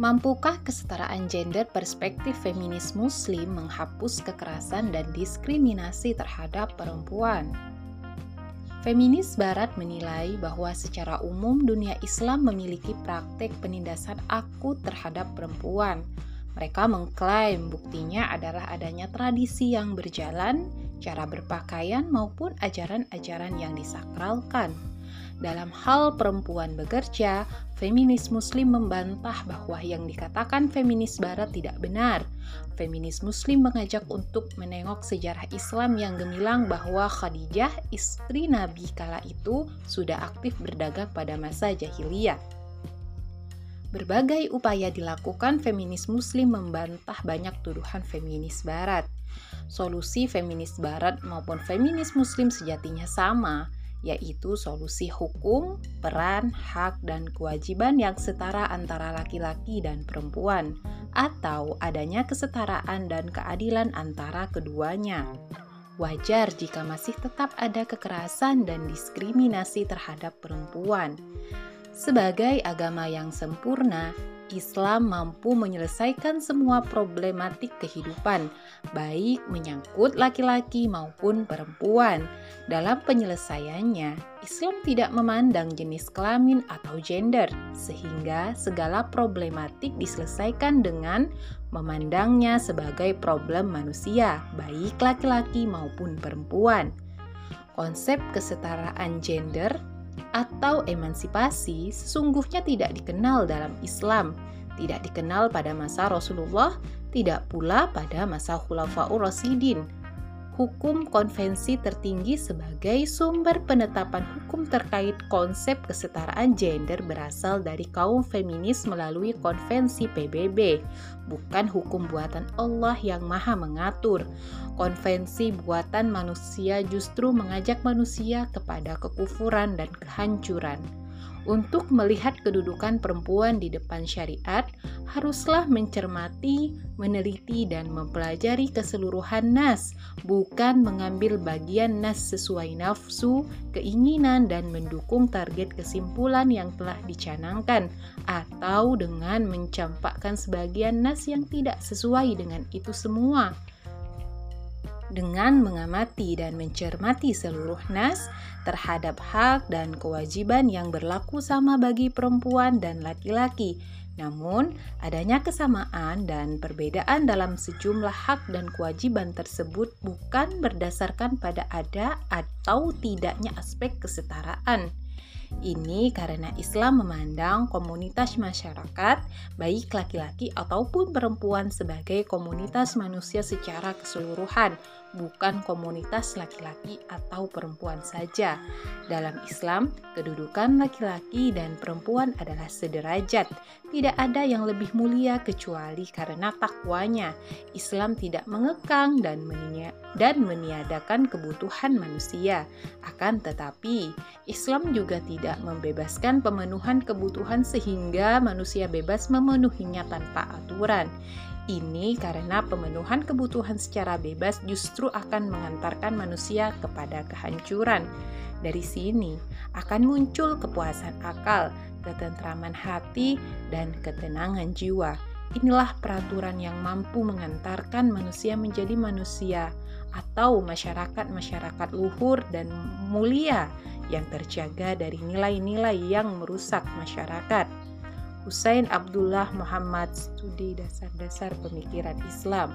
Mampukah kesetaraan gender perspektif feminis muslim menghapus kekerasan dan diskriminasi terhadap perempuan? Feminis barat menilai bahwa secara umum dunia Islam memiliki praktek penindasan akut terhadap perempuan. Mereka mengklaim buktinya adalah adanya tradisi yang berjalan, cara berpakaian maupun ajaran-ajaran yang disakralkan. Dalam hal perempuan bekerja, feminis muslim membantah bahwa yang dikatakan feminis barat tidak benar. Feminis muslim mengajak untuk menengok sejarah Islam yang gemilang bahwa Khadijah, istri Nabi kala itu, sudah aktif berdagang pada masa jahiliyah. Berbagai upaya dilakukan feminis muslim membantah banyak tuduhan feminis barat. Solusi feminis barat maupun feminis muslim sejatinya sama, yaitu solusi hukum, peran, hak, dan kewajiban yang setara antara laki-laki dan perempuan, atau adanya kesetaraan dan keadilan antara keduanya. Wajar jika masih tetap ada kekerasan dan diskriminasi terhadap perempuan. Sebagai agama yang sempurna, Islam mampu menyelesaikan semua problematik kehidupan, baik menyangkut laki-laki maupun perempuan. Dalam penyelesaiannya, Islam tidak memandang jenis kelamin atau gender, sehingga segala problematik diselesaikan dengan memandangnya sebagai problem manusia, baik laki-laki maupun perempuan. Konsep kesetaraan gender atau emansipasi sesungguhnya tidak dikenal dalam Islam, tidak dikenal pada masa Rasulullah, tidak pula pada masa Khulafaur Rasidin hukum konvensi tertinggi sebagai sumber penetapan hukum terkait konsep kesetaraan gender berasal dari kaum feminis melalui konvensi PBB, bukan hukum buatan Allah yang maha mengatur. Konvensi buatan manusia justru mengajak manusia kepada kekufuran dan kehancuran. Untuk melihat kedudukan perempuan di depan syariat, haruslah mencermati, meneliti, dan mempelajari keseluruhan nas, bukan mengambil bagian nas sesuai nafsu, keinginan, dan mendukung target kesimpulan yang telah dicanangkan, atau dengan mencampakkan sebagian nas yang tidak sesuai dengan itu semua dengan mengamati dan mencermati seluruh nas terhadap hak dan kewajiban yang berlaku sama bagi perempuan dan laki-laki. Namun, adanya kesamaan dan perbedaan dalam sejumlah hak dan kewajiban tersebut bukan berdasarkan pada ada atau tidaknya aspek kesetaraan. Ini karena Islam memandang komunitas masyarakat, baik laki-laki ataupun perempuan, sebagai komunitas manusia secara keseluruhan, bukan komunitas laki-laki atau perempuan saja. Dalam Islam, kedudukan laki-laki dan perempuan adalah sederajat. Tidak ada yang lebih mulia kecuali karena takwanya. Islam tidak mengekang dan, dan meniadakan kebutuhan manusia. Akan tetapi, Islam juga tidak membebaskan pemenuhan kebutuhan sehingga manusia bebas memenuhinya tanpa aturan. Ini karena pemenuhan kebutuhan secara bebas justru akan mengantarkan manusia kepada kehancuran. Dari sini akan muncul kepuasan akal, ketentraman hati, dan ketenangan jiwa. Inilah peraturan yang mampu mengantarkan manusia menjadi manusia atau masyarakat-masyarakat luhur dan mulia yang terjaga dari nilai-nilai yang merusak masyarakat. Husain Abdullah Muhammad Studi Dasar-Dasar Pemikiran Islam